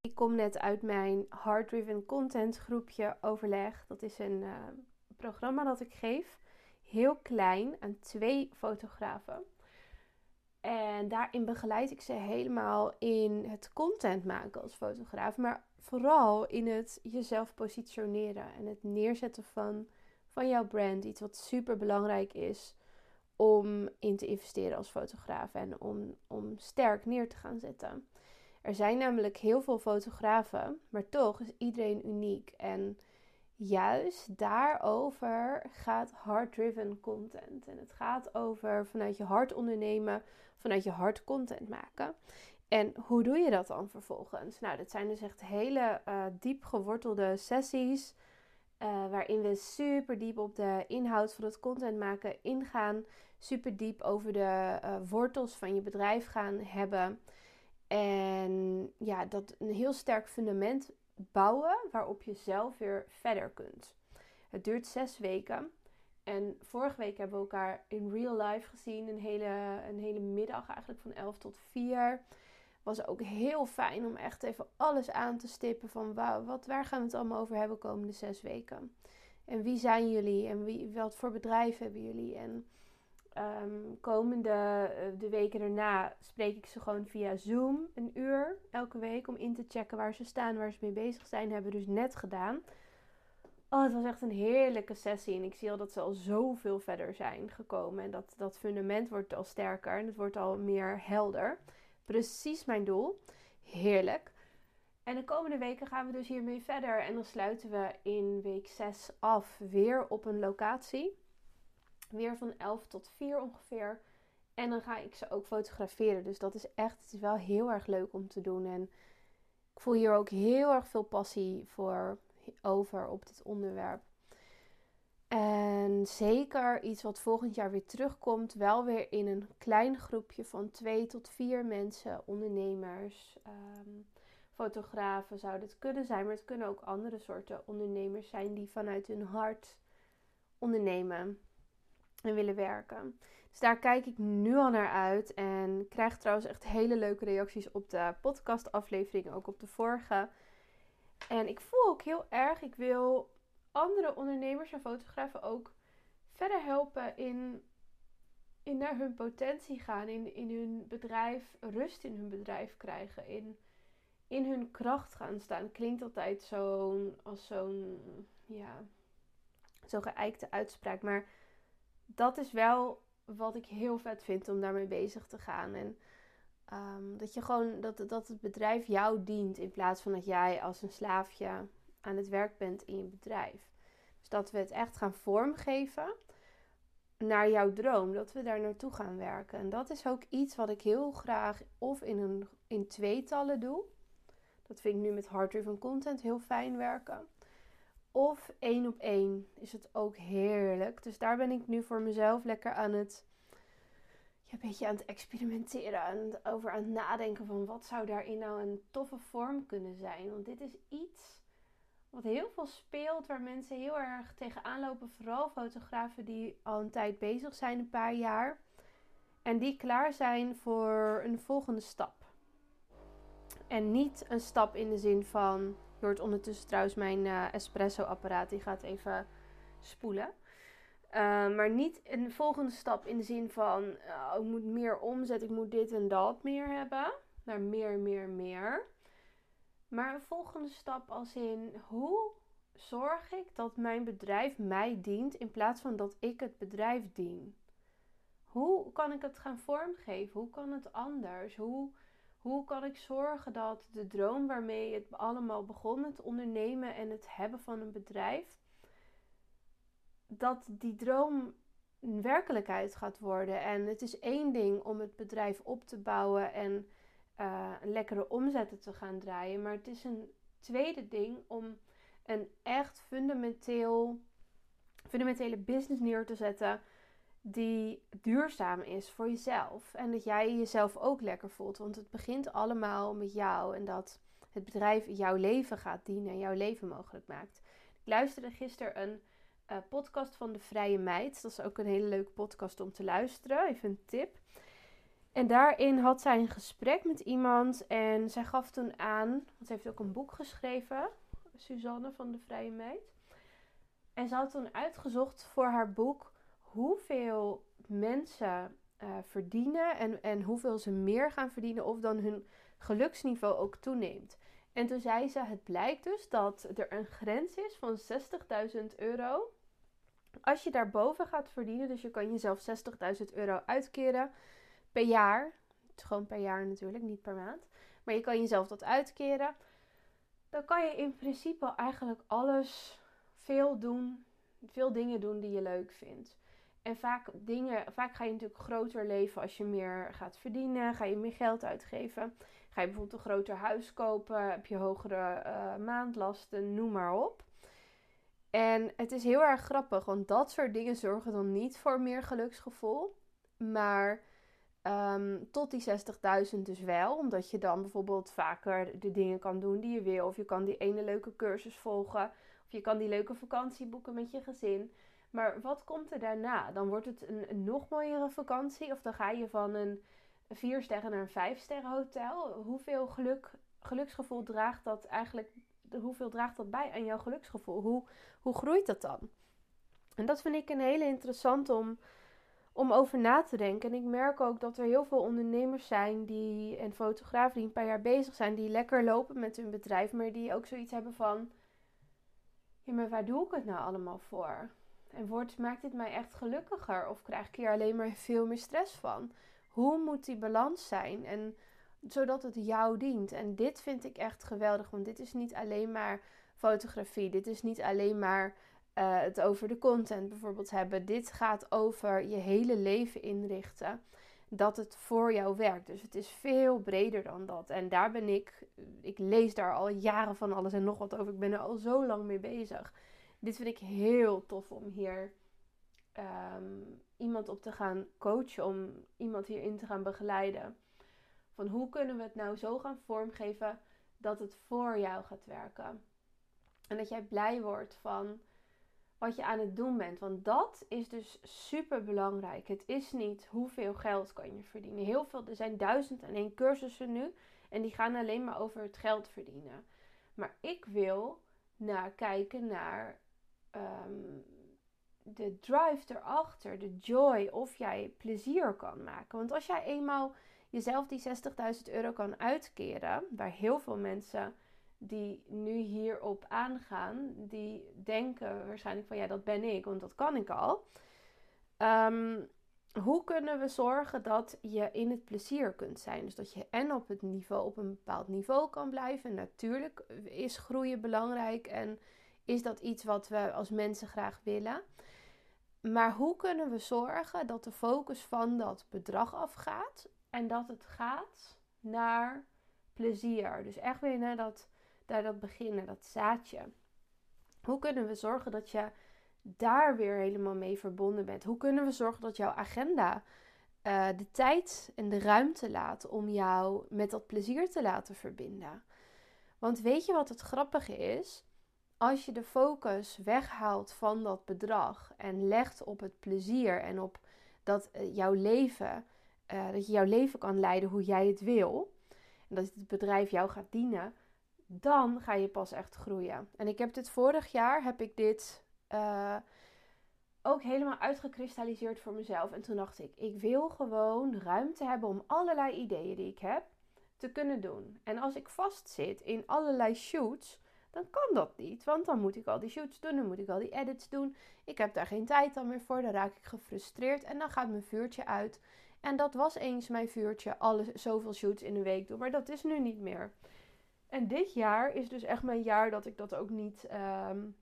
Ik kom net uit mijn Hard Driven Content groepje overleg. Dat is een uh, programma dat ik geef. Heel klein aan twee fotografen. En daarin begeleid ik ze helemaal in het content maken als fotograaf. Maar vooral in het jezelf positioneren en het neerzetten van, van jouw brand. Iets wat super belangrijk is om in te investeren als fotograaf en om, om sterk neer te gaan zetten. Er zijn namelijk heel veel fotografen, maar toch is iedereen uniek. En juist daarover gaat hard-driven content. En het gaat over vanuit je hart ondernemen, vanuit je hart content maken. En hoe doe je dat dan vervolgens? Nou, dat zijn dus echt hele uh, diep gewortelde sessies. Uh, waarin we super diep op de inhoud van het content maken ingaan. Super diep over de uh, wortels van je bedrijf gaan hebben. En ja, dat een heel sterk fundament bouwen waarop je zelf weer verder kunt. Het duurt zes weken. En vorige week hebben we elkaar in real life gezien. Een hele, een hele middag eigenlijk van 11 tot 4. Was ook heel fijn om echt even alles aan te stippen. Van wauw, wat, waar gaan we het allemaal over hebben komende zes weken? En wie zijn jullie? En wie, wat voor bedrijf hebben jullie? En um, komende uh, de weken daarna spreek ik ze gewoon via Zoom een uur elke week om in te checken waar ze staan, waar ze mee bezig zijn. Hebben we dus net gedaan. Oh, het was echt een heerlijke sessie. En ik zie al dat ze al zoveel verder zijn gekomen. En dat, dat fundament wordt al sterker en het wordt al meer helder. Precies mijn doel. Heerlijk. En de komende weken gaan we dus hiermee verder. En dan sluiten we in week 6 af weer op een locatie. Weer van 11 tot 4 ongeveer. En dan ga ik ze ook fotograferen. Dus dat is echt, het is wel heel erg leuk om te doen. En ik voel hier ook heel erg veel passie voor over op dit onderwerp. En zeker iets wat volgend jaar weer terugkomt. Wel weer in een klein groepje van twee tot vier mensen, ondernemers, um, fotografen zou het kunnen zijn. Maar het kunnen ook andere soorten ondernemers zijn die vanuit hun hart ondernemen en willen werken. Dus daar kijk ik nu al naar uit. En krijg trouwens echt hele leuke reacties op de podcastaflevering, ook op de vorige. En ik voel ook heel erg, ik wil andere ondernemers en fotografen ook verder helpen in, in naar hun potentie gaan, in, in hun bedrijf, rust in hun bedrijf krijgen, in, in hun kracht gaan staan. Klinkt altijd zo'n als zo'n ja, zo'n geëikte uitspraak, maar dat is wel wat ik heel vet vind om daarmee bezig te gaan. En um, dat je gewoon dat, dat het bedrijf jou dient in plaats van dat jij als een slaafje aan het werk bent in je bedrijf. Dus dat we het echt gaan vormgeven naar jouw droom, dat we daar naartoe gaan werken. En dat is ook iets wat ik heel graag of in, een, in tweetallen doe. Dat vind ik nu met hard driven content heel fijn werken. Of één op één is het ook heerlijk. Dus daar ben ik nu voor mezelf lekker aan het, ja, een beetje aan het experimenteren. En over aan het nadenken van wat zou daarin nou een toffe vorm kunnen zijn. Want dit is iets wat heel veel speelt, waar mensen heel erg tegenaan lopen. Vooral fotografen die al een tijd bezig zijn, een paar jaar. En die klaar zijn voor een volgende stap. En niet een stap in de zin van je hoort ondertussen trouwens mijn uh, espresso-apparaat. Die gaat even spoelen. Uh, maar niet een volgende stap in de zin van... Uh, ik moet meer omzet, ik moet dit en dat meer hebben. Naar meer, meer, meer. Maar een volgende stap als in... Hoe zorg ik dat mijn bedrijf mij dient... in plaats van dat ik het bedrijf dien? Hoe kan ik het gaan vormgeven? Hoe kan het anders? Hoe hoe kan ik zorgen dat de droom waarmee het allemaal begon, het ondernemen en het hebben van een bedrijf, dat die droom een werkelijkheid gaat worden. En het is één ding om het bedrijf op te bouwen en uh, een lekkere omzetten te gaan draaien, maar het is een tweede ding om een echt fundamenteel, fundamentele business neer te zetten die duurzaam is voor jezelf. En dat jij jezelf ook lekker voelt. Want het begint allemaal met jou. En dat het bedrijf jouw leven gaat dienen en jouw leven mogelijk maakt. Ik luisterde gisteren een uh, podcast van De Vrije Meid. Dat is ook een hele leuke podcast om te luisteren. Even een tip. En daarin had zij een gesprek met iemand en zij gaf toen aan, want ze heeft ook een boek geschreven, Suzanne van de Vrije Meid. En ze had toen uitgezocht voor haar boek hoeveel mensen uh, verdienen en, en hoeveel ze meer gaan verdienen of dan hun geluksniveau ook toeneemt. En toen zei ze: Het blijkt dus dat er een grens is van 60.000 euro. Als je daarboven gaat verdienen, dus je kan jezelf 60.000 euro uitkeren per jaar. Het gewoon per jaar natuurlijk, niet per maand. Maar je kan jezelf dat uitkeren. Dan kan je in principe eigenlijk alles, veel doen, veel dingen doen die je leuk vindt. En vaak, dingen, vaak ga je natuurlijk groter leven als je meer gaat verdienen. Ga je meer geld uitgeven. Ga je bijvoorbeeld een groter huis kopen. Heb je hogere uh, maandlasten, noem maar op. En het is heel erg grappig, want dat soort dingen zorgen dan niet voor meer geluksgevoel. Maar um, tot die 60.000 dus wel. Omdat je dan bijvoorbeeld vaker de dingen kan doen die je wil. Of je kan die ene leuke cursus volgen. Of je kan die leuke vakantie boeken met je gezin. Maar wat komt er daarna? Dan wordt het een, nog mooiere vakantie. Of dan ga je van een 4 sterren naar een 5 sterren hotel. Hoeveel geluk, geluksgevoel draagt dat eigenlijk? Hoeveel draagt dat bij aan jouw geluksgevoel? Hoe, hoe groeit dat dan? En dat vind ik een hele interessant om, om over na te denken. En ik merk ook dat er heel veel ondernemers zijn die, en fotografen die een paar jaar bezig zijn, die lekker lopen met hun bedrijf, maar die ook zoiets hebben van: ja, maar waar doe ik het nou allemaal voor? En wordt, maakt dit mij echt gelukkiger? Of krijg ik hier alleen maar veel meer stress van? Hoe moet die balans zijn? En zodat het jou dient. En dit vind ik echt geweldig. Want dit is niet alleen maar fotografie. Dit is niet alleen maar uh, het over de content bijvoorbeeld hebben. Dit gaat over je hele leven inrichten. Dat het voor jou werkt. Dus het is veel breder dan dat. En daar ben ik. Ik lees daar al jaren van alles en nog wat over. Ik ben er al zo lang mee bezig dit vind ik heel tof om hier ehm, iemand op te gaan coachen, om iemand hierin te gaan begeleiden. Van hoe kunnen we het nou zo gaan vormgeven dat het voor jou gaat werken. En dat jij blij wordt van wat je aan het doen bent. Want dat is dus super belangrijk. Het is niet hoeveel geld kan je verdienen. Heel veel, er zijn duizend en één cursussen nu. En die gaan alleen maar over het geld verdienen. Maar ik wil naar kijken naar um, de drive erachter, de joy, of jij plezier kan maken. Want als jij eenmaal jezelf die 60.000 euro kan uitkeren, waar heel veel mensen die nu hierop aangaan, die denken waarschijnlijk van ja, dat ben ik, want dat kan ik al. Um, hoe kunnen we zorgen dat je in het plezier kunt zijn? Dus dat je en op het niveau, op een bepaald niveau kan blijven. Natuurlijk is groeien belangrijk en is dat iets wat we als mensen graag willen. Maar hoe kunnen we zorgen dat de focus van dat bedrag afgaat en dat het gaat naar plezier? Dus echt weer naar dat, naar dat beginnen, dat zaadje. Hoe kunnen we zorgen dat je daar weer helemaal mee verbonden bent? Hoe kunnen we zorgen dat jouw agenda uh, de tijd en de ruimte laat om jou met dat plezier te laten verbinden? Want weet je wat het grappige is? Als je de focus weghaalt van dat bedrag en legt op het plezier en op dat eh, jouw leven, uh, dat je jouw leven kan leiden hoe jij het wil, en dat het bedrijf jou gaat dienen, dan ga je pas echt groeien. En ik heb dit vorig jaar, heb ik dit uh, ook helemaal uitgekristalliseerd voor mezelf. En toen dacht ik, ik wil gewoon ruimte hebben om allerlei ideeën die ik heb te kunnen doen. En als ik vastzit in allerlei shoots, dan kan dat niet. Want dan moet ik al die shoots doen, dan moet ik al die edits doen. Ik heb daar geen tijd dan meer voor, dan raak ik gefrustreerd en dan gaat mijn vuurtje uit. En dat was eens mijn vuurtje, alle, zoveel shoots in een week doen, maar dat is nu niet meer. En dit jaar is dus echt mijn jaar dat ik dat ook niet, um,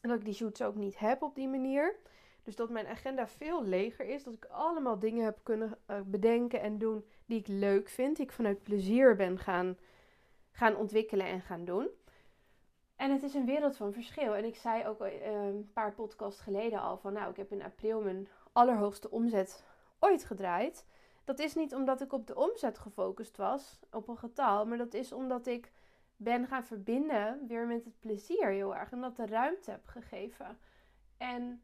dat ik die shoots ook niet heb op die manier. Dus dat mijn agenda veel leger is. Dat ik allemaal dingen heb kunnen uh, bedenken en doen die ik leuk vind. Die ik vanuit plezier ben gaan, gaan ontwikkelen en gaan doen. En het is een wereld van verschil. En ik zei ook eh, een paar podcasts geleden al van, nou, ik heb in april mijn allerhoogste omzet ooit gedraaid. Dat is niet omdat ik op de omzet gefocust was, op een getal, maar dat is omdat ik ben gaan verbinden weer met het plezier heel erg. En dat de ruimte heb gegeven. En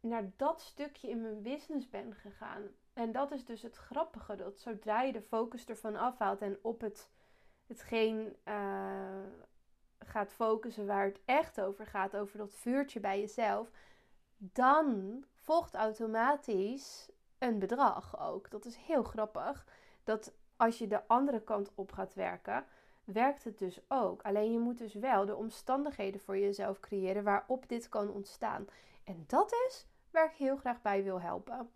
naar dat stukje in mijn business ben gegaan. En dat is dus het grappige, dat zodra je de focus ervan afhaalt en op het, hetgeen uh, gaat focussen waar het echt over gaat, over dat vuurtje bij jezelf, dan volgt automatisch een bedrag ook. Dat is heel grappig. Dat als je de andere kant op gaat werken, werkt het dus ook. Alleen je moet dus wel de omstandigheden voor jezelf creëren waarop dit kan ontstaan. En dat is waar ik heel graag bij wil helpen.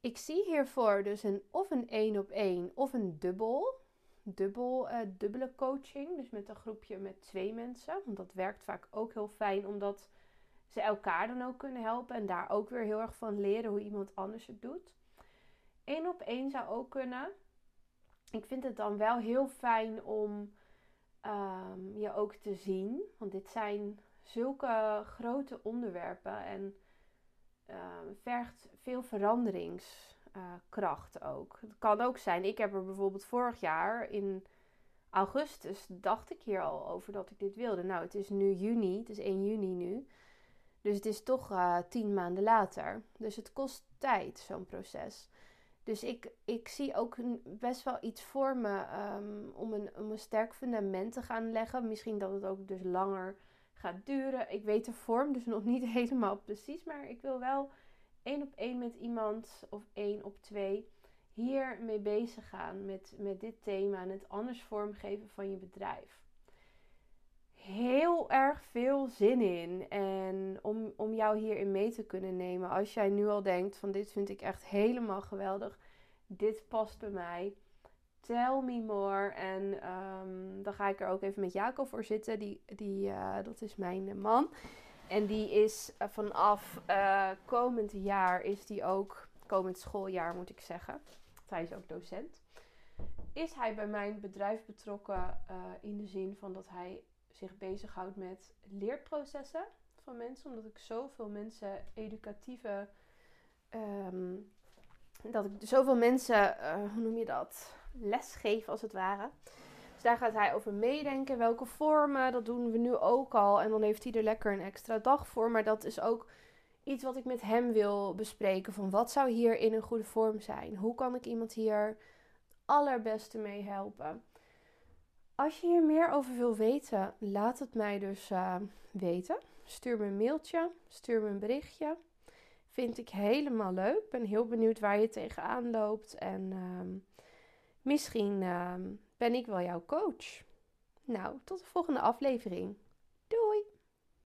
Ik zie hiervoor dus een of een één op één of een dubbel. Dubbel, uh, dubbele coaching. Dus met een groepje met twee mensen. Want dat werkt vaak ook heel fijn omdat ze elkaar dan ook kunnen helpen. En daar ook weer heel erg van leren hoe iemand anders het doet. Eén op één zou ook kunnen. Ik vind het dan wel heel fijn om um, je ook te zien. Want dit zijn zulke grote onderwerpen. En uh, vergt veel veranderingskracht ook. Het kan ook zijn, ik heb er bijvoorbeeld vorig jaar in augustus dacht ik hier al over dat ik dit wilde. Nou, het is nu juni, het is 1 juni nu. Dus het is toch uh, tien maanden later. Dus het kost tijd, zo'n proces. Dus ik, ik zie ook best wel iets voor me um, om, een, om een sterk fundament te gaan leggen. Misschien dat het ook dus langer gaat duren. Ik weet de vorm dus nog niet helemaal precies. Maar ik wil wel één op één met iemand of één op twee hier mee bezig gaan met, met dit thema en het anders vormgeven van je bedrijf. Heel erg veel zin in en om, om jou hierin mee te kunnen nemen. Als jij nu al denkt van dit vind ik echt helemaal geweldig, dit past bij mij. Tell me more. En um, dan ga ik er ook even met Jacob voor zitten. Die, die, uh, dat is mijn man. En die is uh, vanaf uh, komend jaar is die ook, komend schooljaar moet ik zeggen. Hij is ook docent. Is hij bij mijn bedrijf betrokken in de zin van dat hij zich bezighoudt met leerprocessen van mensen. Omdat ik zoveel mensen educatieve. Um, dat ik zoveel mensen, hoe noem je dat? lesgeven als het ware. Daar gaat hij over meedenken. Welke vormen, dat doen we nu ook al. En dan heeft hij er lekker een extra dag voor. Maar dat is ook iets wat ik met hem wil bespreken. Van wat zou hier in een goede vorm zijn? Hoe kan ik iemand hier allerbeste mee helpen? Als je hier meer over wil weten, laat het mij dus uh, weten. Stuur me een mailtje, stuur me een berichtje. Vind ik helemaal leuk. Ben heel benieuwd waar je tegenaan loopt. En uh, Misschien uh, ben ik wel jouw coach. Nou, tot de volgende aflevering. Doei!